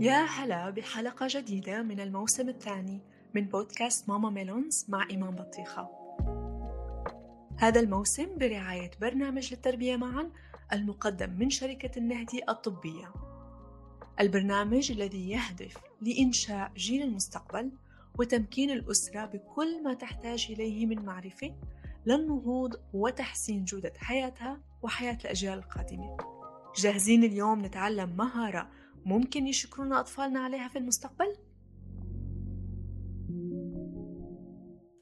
يا هلا بحلقة جديدة من الموسم الثاني من بودكاست ماما ميلونز مع إيمان بطيخة. هذا الموسم برعاية برنامج للتربية معا المقدم من شركة النهدي الطبية. البرنامج الذي يهدف لإنشاء جيل المستقبل وتمكين الأسرة بكل ما تحتاج إليه من معرفة للنهوض وتحسين جودة حياتها وحياة الأجيال القادمة. جاهزين اليوم نتعلم مهارة ممكن يشكرونا أطفالنا عليها في المستقبل؟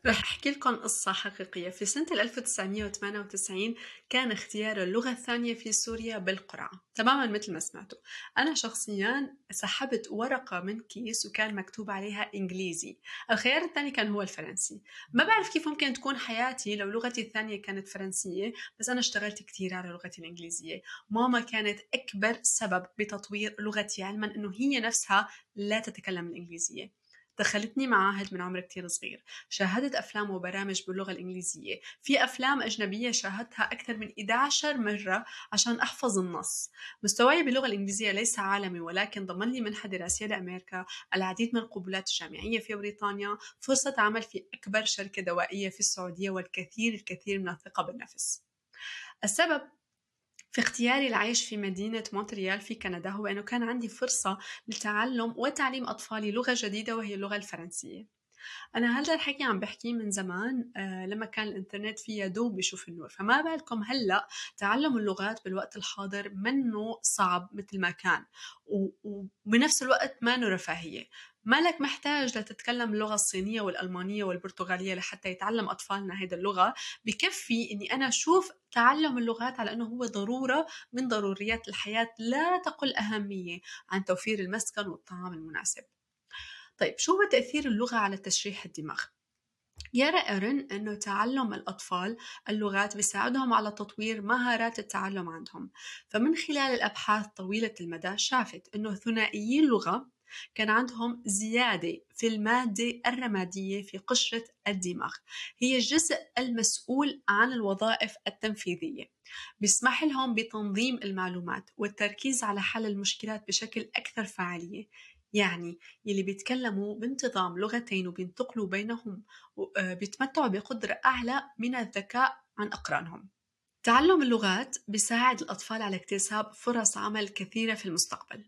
رح أحكي لكم قصة حقيقية. في سنة 1998 كان اختيار اللغة الثانية في سوريا بالقرعة تماما مثل ما سمعتوا. أنا شخصيا سحبت ورقة من كيس وكان مكتوب عليها إنجليزي الخيار الثاني كان هو الفرنسي. ما بعرف كيف ممكن تكون حياتي لو لغتي الثانية كانت فرنسية بس أنا اشتغلت كثير على لغتي الإنجليزية. ماما كانت أكبر سبب بتطوير لغتي علما أنه هي نفسها لا تتكلم الإنجليزية. دخلتني معاهد من عمر كتير صغير. شاهدت أفلام وبرامج باللغة الإنجليزية. في أفلام أجنبية شاهدتها أكثر من 11 مرة عشان أحفظ النص. مستواي باللغة الإنجليزية ليس عالمي ولكن ضمن لي منحة دراسية لأمريكا العديد من القبولات الجامعية في بريطانيا فرصة عمل في أكبر شركة دوائية في السعودية والكثير الكثير من الثقة بالنفس. السبب في اختياري العيش في مدينة مونتريال في كندا هو أنه كان عندي فرصة لتعلم وتعليم أطفالي لغة جديدة وهي اللغة الفرنسية. أنا هذا الحكي عم بحكيه من زمان آه لما كان الإنترنت فيه دوب بيشوف النور. فما بالكم هلأ تعلم اللغات بالوقت الحاضر منه صعب مثل ما كان وبنفس الوقت ما رفاهية مالك محتاج لتتكلم اللغة الصينية والألمانية والبرتغالية لحتى يتعلم أطفالنا هيدا اللغة؟ بكفي إني أنا أشوف تعلم اللغات على أنه هو ضرورة من ضروريات الحياة لا تقل أهمية عن توفير المسكن والطعام المناسب. طيب شو هو تأثير اللغة على تشريح الدماغ؟ يرى إيرن أنه تعلم الأطفال اللغات بيساعدهم على تطوير مهارات التعلم عندهم. فمن خلال الأبحاث طويلة المدى شافت أنه ثنائيي اللغة كان عندهم زيادة في المادة الرمادية في قشرة الدماغ. هي الجزء المسؤول عن الوظائف التنفيذية. بيسمح لهم بتنظيم المعلومات والتركيز على حل المشكلات بشكل أكثر فعالية يعني يلي بيتكلموا بانتظام لغتين وبينتقلوا بينهم آه، بيتمتعوا بقدرة أعلى من الذكاء عن أقرانهم. تعلم اللغات بيساعد الأطفال على اكتساب فرص عمل كثيرة في المستقبل.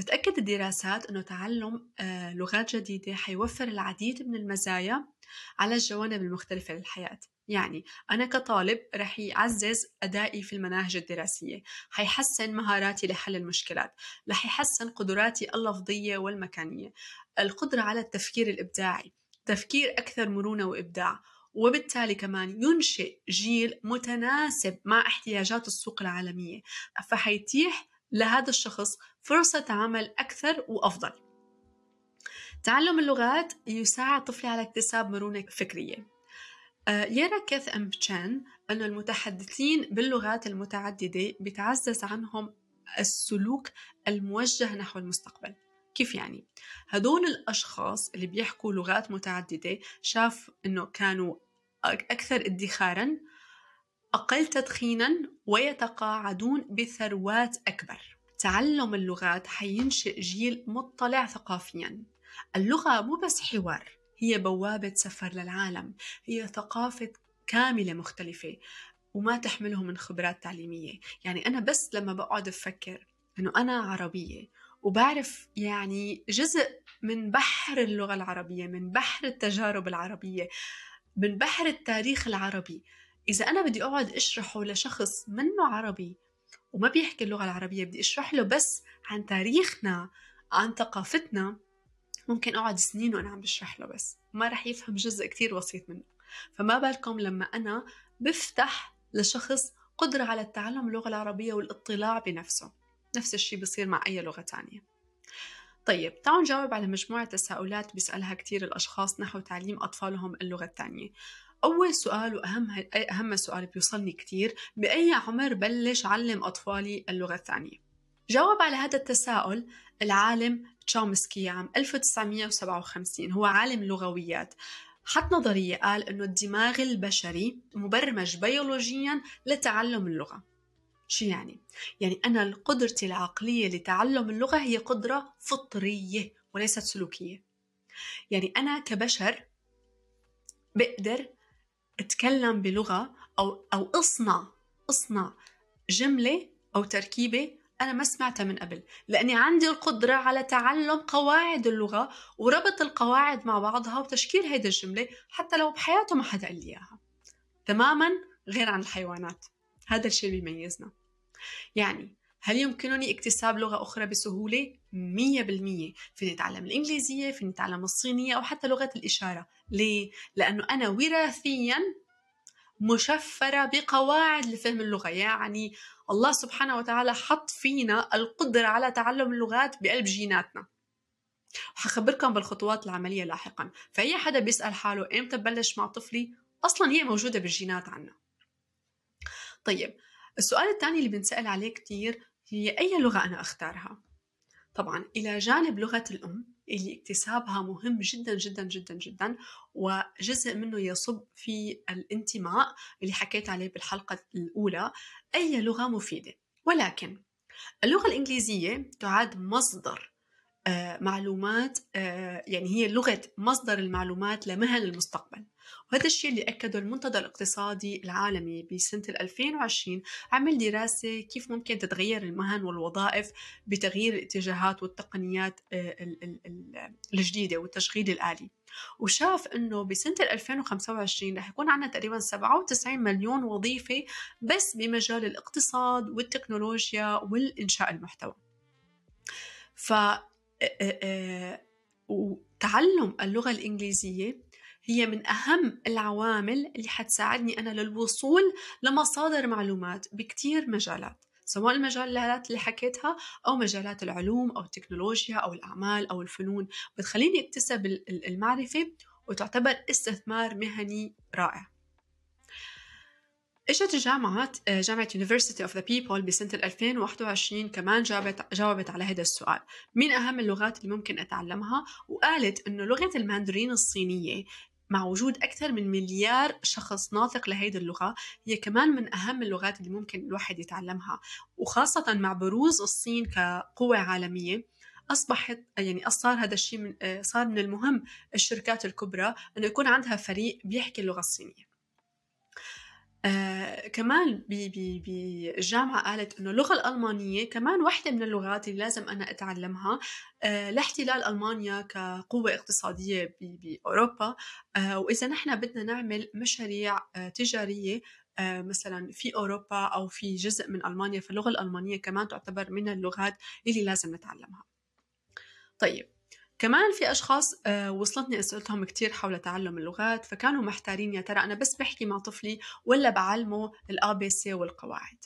بتأكد الدراسات أنه تعلم آه، لغات جديدة حيوفر العديد من المزايا على الجوانب المختلفة للحياة. يعني أنا كطالب رح يعزز أدائي في المناهج الدراسية حيحسن مهاراتي لحل المشكلات رح يحسن قدراتي اللفظية والمكانية. القدرة على التفكير الإبداعي تفكير أكثر مرونة وإبداع وبالتالي كمان ينشئ جيل متناسب مع احتياجات السوق العالمية. فحيتيح لهذا الشخص فرصة عمل أكثر وأفضل. تعلم اللغات يساعد طفلي على اكتساب مرونة فكرية. آه، يرى كيث أمبتشان أن المتحدثين باللغات المتعددة بتعزز عنهم السلوك الموجه نحو المستقبل. كيف يعني؟ هدول الأشخاص اللي بيحكوا لغات متعددة شاف أنه كانوا أكثر ادخارا أقل تدخينا ويتقاعدون بثروات أكبر. تعلم اللغات حينشئ جيل مطلع ثقافيا. اللغة مو بس حوار هي بوابة سفر للعالم. هي ثقافة كاملة مختلفة وما تحمله من خبرات تعليمية. يعني أنا بس لما بقعد أفكر أنه أنا عربية وبعرف يعني جزء من بحر اللغة العربية من بحر التجارب العربية من بحر التاريخ العربي. إذا أنا بدي أقعد أشرحه لشخص منه عربي وما بيحكي اللغة العربية بدي أشرح له بس عن تاريخنا عن ثقافتنا. ممكن أقعد سنين وأنا عم بشرح له بس ما رح يفهم جزء كتير بسيط منه. فما بالكم لما أنا بفتح لشخص قدرة على التعلم اللغة العربية والاطلاع بنفسه. نفس الشيء بصير مع أي لغة تانية. طيب تعالوا نجاوب على مجموعة تساؤلات بيسألها كتير الأشخاص نحو تعليم أطفالهم اللغة الثانية أول سؤال وأهم أهم سؤال بيوصلني كتير بأي عمر بلش علم أطفالي اللغة الثانية؟ جاوب على هذا التساؤل العالم تشومسكي عام 1957 هو عالم لغويات حط نظرية قال إنه الدماغ البشري مبرمج بيولوجيا لتعلم اللغة شو يعني؟ يعني أنا قدرتي العقلية لتعلم اللغة هي قدرة فطرية وليست سلوكية يعني أنا كبشر بقدر أتكلم بلغة أو أو أصنع أصنع جملة أو تركيبة أنا ما سمعتها من قبل لأني عندي القدرة على تعلم قواعد اللغة وربط القواعد مع بعضها وتشكيل هيدي الجملة حتى لو بحياته ما حدا قال لي إياها. تماما؟ غير عن الحيوانات. هذا الشيء بيميزنا يعني هل يمكنني اكتساب لغة أخرى بسهولة؟ مية بالمية. فيني أتعلم الإنجليزية فيني أتعلم الصينية أو حتى لغة الإشارة. ليه؟ لأنه أنا وراثيا مشفرة بقواعد لفهم اللغة. يعني الله سبحانه وتعالى حط فينا القدرة على تعلم اللغات بقلب جيناتنا. حخبركم بالخطوات العملية لاحقا. فأي حدا بيسأل حاله إمتى ببلش مع طفلي؟ أصلا هي موجودة بالجينات عنا. طيب السؤال الثاني اللي بنسأل عليه كتير هي أي لغة أنا أختارها؟ طبعا إلى جانب لغة الأم اللي اكتسابها مهم جدا جدا جدا جدا وجزء منه يصب في الانتماء اللي حكيت عليه بالحلقة الأولى أي لغة مفيدة. ولكن اللغة الإنجليزية تعد مصدر معلومات آه، يعني هي لغة مصدر المعلومات لمهن المستقبل وهذا الشيء اللي أكده المنتدى الاقتصادي العالمي بسنة 2020 عمل دراسة كيف ممكن تتغير المهن والوظائف بتغيير الاتجاهات والتقنيات آه، الجديدة والتشغيل الآلي وشاف إنه بسنة 2025 رح يكون عندنا تقريبا 97 مليون وظيفة بس بمجال الاقتصاد والتكنولوجيا والإنشاء المحتوى. ف وتعلم اللغة الإنجليزية هي من أهم العوامل اللي حتساعدني أنا للوصول لمصادر معلومات بكتير مجالات سواء المجالات اللي حكيتها أو مجالات العلوم أو التكنولوجيا أو الأعمال أو الفنون بتخليني أكتسب المعرفة وتعتبر استثمار مهني رائع. إجت جامعة جامعة University of the People بسنة 2021 كمان جاوبت جاوبت على هذا السؤال. مين أهم اللغات اللي ممكن أتعلمها؟ وقالت إنه لغة الماندرين الصينية مع وجود أكثر من مليار شخص ناطق لهيدي اللغة هي كمان من أهم اللغات اللي ممكن الواحد يتعلمها. وخاصة مع بروز الصين كقوة عالمية اصبحت يعني صار هذا الشيء من صار من المهم الشركات الكبرى إنه يكون عندها فريق بيحكي اللغة الصينية. آه كمان بالجامعة قالت إنه اللغة الألمانية كمان واحدة من اللغات اللي لازم أنا أتعلمها آه لاحتلال ألمانيا كقوة اقتصادية بأوروبا آه وإذا نحن بدنا نعمل مشاريع آه تجارية آه مثلا في أوروبا أو في جزء من ألمانيا فاللغة الألمانية كمان تعتبر من اللغات اللي لازم نتعلمها. طيب كمان في أشخاص آه، وصلتني أسئلتهم كتير حول تعلم اللغات فكانوا محتارين يا ترى أنا بس بحكي مع طفلي ولا بعلمه ال ABC والقواعد.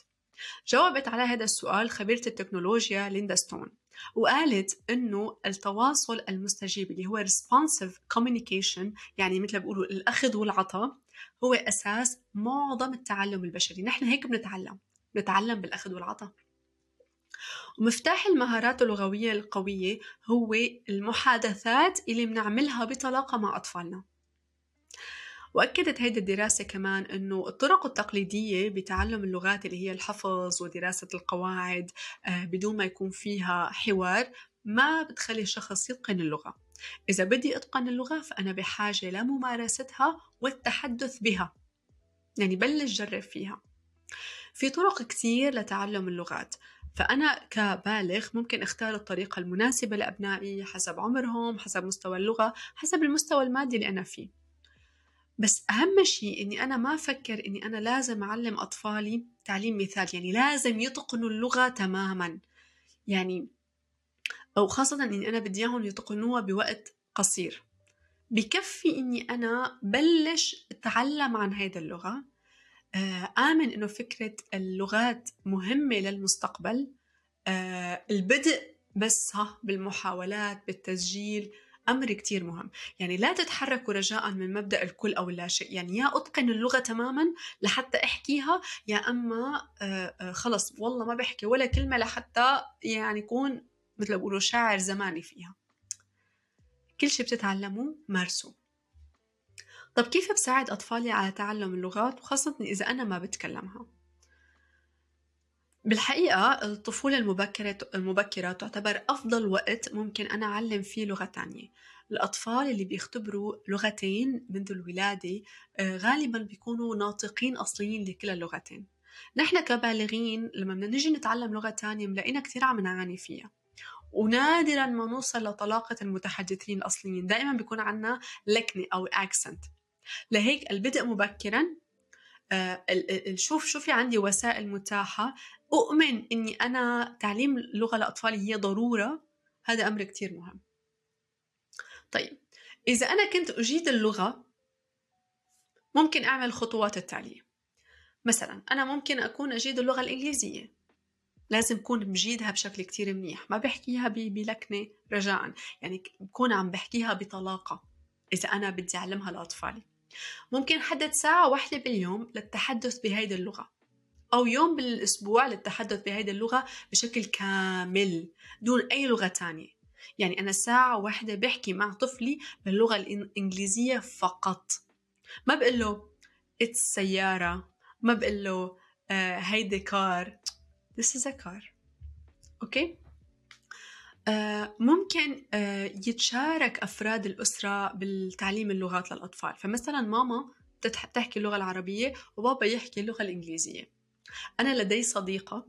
جاوبت على هذا السؤال خبيرة التكنولوجيا ليندا ستون وقالت إنه التواصل المستجيب اللي هو responsive communication يعني مثل بيقولوا الأخذ والعطاء هو أساس معظم التعلم البشري. نحن هيك بنتعلم نتعلم بالأخذ والعطاء. ومفتاح المهارات اللغوية القوية هو المحادثات اللي بنعملها بطلاقة مع أطفالنا. وأكدت هيدي الدراسة كمان أنه الطرق التقليدية بتعلم اللغات اللي هي الحفظ ودراسة القواعد آه، بدون ما يكون فيها حوار ما بتخلي الشخص يتقن اللغة. إذا بدي أتقن اللغة فأنا بحاجة لممارستها والتحدث بها يعني بلش جرب فيها. في طرق كتير لتعلم اللغات. فأنا كبالغ ممكن أختار الطريقة المناسبة لأبنائي حسب عمرهم حسب مستوى اللغة حسب المستوى المادي اللي أنا فيه. بس أهم شيء إني أنا ما أفكر إني أنا لازم أعلم أطفالي تعليم مثال يعني لازم يتقنوا اللغة تماما. يعني أو خاصة إني أنا بدي إياهم يتقنوها بوقت قصير. بكفي إني أنا بلش أتعلم عن هيدا اللغة. آمن إنه فكرة اللغات مهمة للمستقبل. آه، البدء بس ها بالمحاولات بالتسجيل أمر كتير مهم. يعني لا تتحركوا رجاء من مبدأ الكل أو لا شيء. يعني يا أتقن اللغة تماما لحتى أحكيها يا أما آه، خلص والله ما بحكي ولا كلمة لحتى يعني يكون مثل ما بيقولوا شاعر زماني فيها. كل شيء بتتعلموه مارسوه. طب كيف بساعد أطفالي على تعلم اللغات وخاصة إذا أنا ما بتكلمها؟ بالحقيقة الطفولة المبكرة المبكرة تعتبر أفضل وقت ممكن أنا أعلم فيه لغة تانية. الأطفال اللي بيختبروا لغتين منذ الولادة آه، غالبا بيكونوا ناطقين أصليين لكلا اللغتين. نحن كبالغين لما بدنا نجي نتعلم لغة تانية ملاقينا كتير عم نعاني فيها. ونادرا ما نوصل لطلاقة المتحدثين الأصليين. دائما بيكون عنا لكنة أو أكسنت لهيك البدء مبكرا. آه، شوف شو في عندي وسائل متاحة. أؤمن أني أنا تعليم اللغة لأطفالي هي ضرورة. هذا أمر كتير مهم. طيب إذا أنا كنت أجيد اللغة ممكن أعمل خطوات التالية مثلا أنا ممكن أكون أجيد اللغة الإنجليزية. لازم أكون بجيدها بشكل كتير منيح. ما بحكيها بلكنة رجاء يعني بكون عم بحكيها بطلاقة إذا أنا بدي أعلمها لأطفالي. ممكن حدد ساعة واحدة باليوم للتحدث بهيدي اللغة أو يوم بالأسبوع للتحدث بهيدي اللغة بشكل كامل دون أي لغة تانية. يعني أنا ساعة واحدة بحكي مع طفلي باللغة الإنجليزية فقط. ما بقول له it's سيارة. ما بقول له آه، هيدي كار. This is a car. okay آه، ممكن آه، يتشارك أفراد الأسرة بالتعليم اللغات للأطفال. فمثلا ماما تحكي اللغة العربية وبابا يحكي اللغة الإنجليزية. أنا لدي صديقة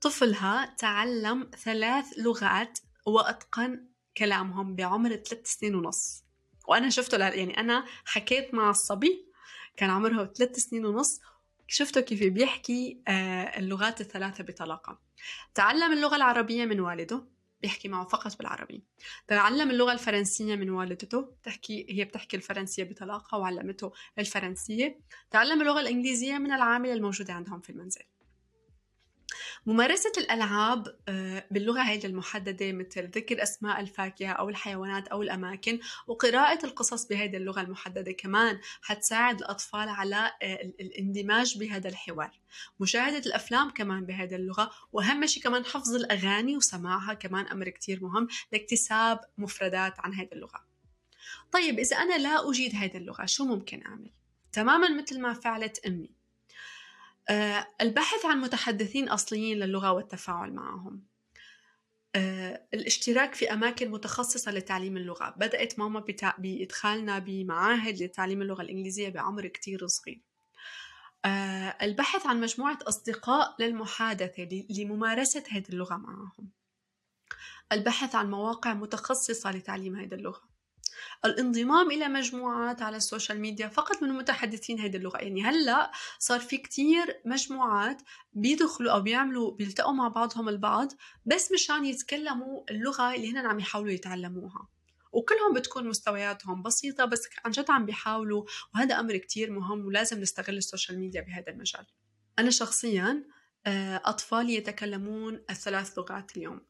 طفلها تعلم ثلاث لغات وأتقن كلامهم بعمر ثلاث سنين ونص. وأنا شفته يعني أنا حكيت مع الصبي كان عمره ثلاث سنين ونص. شفته كيف بيحكي آه، اللغات الثلاثة بطلاقة. تعلم اللغة العربية من والده. بيحكي معه فقط بالعربي. تعلم اللغة الفرنسية من والدته تحكي هي بتحكي الفرنسية بطلاقة وعلمته الفرنسية. تعلم اللغة الإنجليزية من العاملة الموجودة عندهم في المنزل. ممارسة الألعاب آه، باللغة هذه المحددة مثل ذكر أسماء الفاكهة أو الحيوانات أو الأماكن وقراءة القصص بهذه اللغة المحددة كمان حتساعد الأطفال على آه، الاندماج بهذا الحوار. مشاهدة الأفلام كمان بهذه اللغة وأهم شيء كمان حفظ الأغاني وسماعها كمان أمر كتير مهم لاكتساب مفردات عن هذه اللغة. طيب إذا أنا لا أجيد هذه اللغة شو ممكن أعمل؟ تماما مثل ما فعلت أمي. البحث عن متحدثين أصليين للغة والتفاعل معهم. آه، الاشتراك في أماكن متخصصة لتعليم اللغة. بدأت ماما بإدخالنا بمعاهد لتعليم اللغة الإنجليزية بعمر كتير صغير آه، البحث عن مجموعة أصدقاء للمحادثة لممارسة هذه اللغة معهم. البحث عن مواقع متخصصة لتعليم هذه اللغة. الانضمام إلى مجموعات على ال social media فقط من متحدثين هذه اللغة. يعني هلأ صار في كتير مجموعات بيدخلوا أو بيعملوا بيلتقوا مع بعضهم البعض بس مشان يتكلموا اللغة اللي هن عم يحاولوا يتعلموها. وكلهم بتكون مستوياتهم بسيطة بس عن جد عم بيحاولوا وهذا أمر كتير مهم ولازم نستغل ال social media بهذا المجال. أنا شخصيا آه، أطفالي يتكلمون الثلاث لغات اليوم.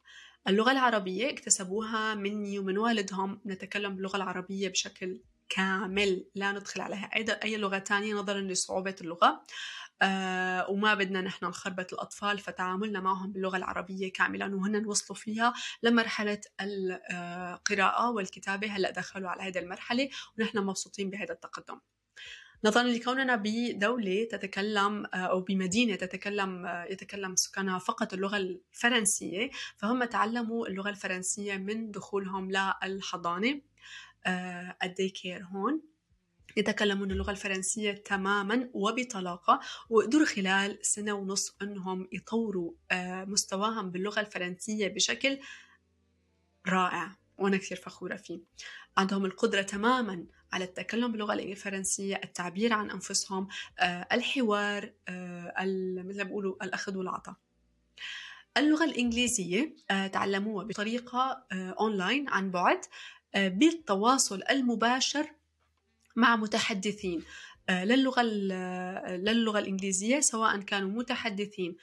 اللغة العربية اكتسبوها مني ومن والدهم نتكلم باللغة العربية بشكل كامل لا ندخل عليها. أي, لغة تانية نظرا لصعوبة اللغة آه وما بدنا نحن نخربط الأطفال فتعاملنا معهم باللغة العربية كاملا وهن وصلوا فيها لمرحلة القراءة والكتابة هلأ دخلوا على هذه المرحلة ونحن مبسوطين بهذا التقدم. نظرا لكوننا بدولة تتكلم آه، أو بمدينة تتكلم آه، يتكلم سكانها فقط اللغة الفرنسية فهم تعلموا اللغة الفرنسية من دخولهم للحضانة آه، الدي كير هون. يتكلمون اللغة الفرنسية تماما وبطلاقة وقدروا خلال سنة ونص أنهم يطوروا مستواهم باللغة الفرنسية بشكل رائع. وأنا كثير فخورة فيه. عندهم القدرة تماما على التكلم باللغة الفرنسية التعبير عن أنفسهم آه، الحوار آه، مثل ما بيقولوا الأخذ والعطاء اللغة الإنجليزية آه، تعلموها بطريقة أونلاين عن بعد بالتواصل المباشر مع متحدثين للغة للغة الإنجليزية سواء كانوا متحدثين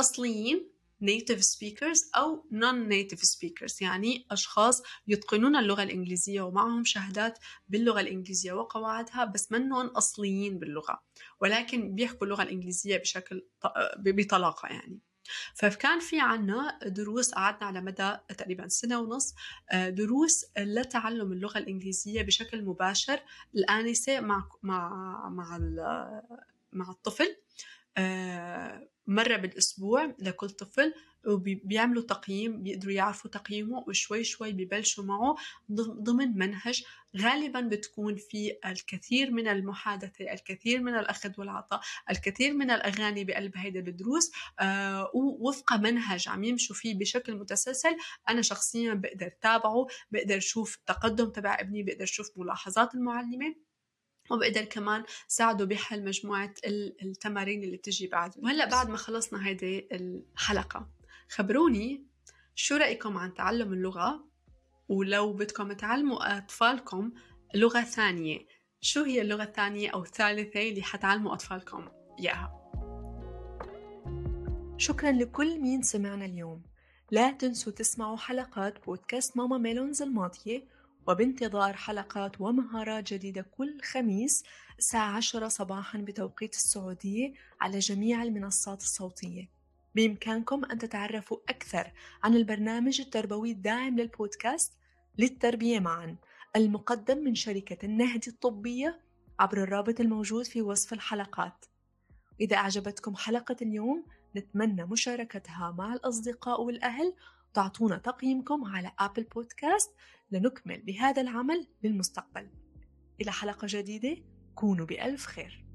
أصليين native speakers أو non-native speakers يعني أشخاص يتقنون اللغة الإنجليزية ومعهم شهادات باللغة الإنجليزية وقواعدها بس منهم أصليين باللغة ولكن بيحكوا اللغة الإنجليزية بشكل بطلاقة يعني. فكان في عنا دروس قعدنا على مدى تقريبا سنة ونص آه، دروس لتعلم اللغة الإنجليزية بشكل مباشر الآنسة مع مع مع مع الطفل مرة بالأسبوع لكل طفل وبيعملوا تقييم بيقدروا يعرفوا تقييمه وشوي شوي ببلشوا معه ضمن منهج. غالبا بتكون في الكثير من المحادثة الكثير من الأخذ والعطاء الكثير من الأغاني بقلب هيدا الدروس. آه ووفق منهج عم يمشوا فيه بشكل متسلسل أنا شخصيا بقدر تابعه بقدر شوف التقدم تبع ابني بقدر شوف ملاحظات المعلمة. وبقدر كمان ساعده بحل مجموعة التمارين اللي بتجي بعد. وهلأ بعد ما خلصنا هيدي الحلقة خبروني شو رأيكم عن تعلم اللغة؟ ولو بدكم تعلموا أطفالكم لغة ثانية شو هي اللغة الثانية أو الثالثة اللي حتعلموا أطفالكم إياها؟ شكرا لكل مين سمعنا اليوم. لا تنسوا تسمعوا حلقات بودكاست ماما ميلونز الماضية وبانتظار حلقات ومهارات جديدة كل خميس الساعة 10 صباحا بتوقيت السعودية على جميع المنصات الصوتية. بإمكانكم أن تتعرفوا أكثر عن البرنامج التربوي الداعم للبودكاست للتربية معا المقدم من شركة النهدي الطبية عبر الرابط الموجود في وصف الحلقات. إذا أعجبتكم حلقة اليوم نتمنى مشاركتها مع الأصدقاء والأهل. وتعطونا تقييمكم على أبل بودكاست لنكمل بهذا العمل للمستقبل إلى حلقة جديدة كونوا بألف خير.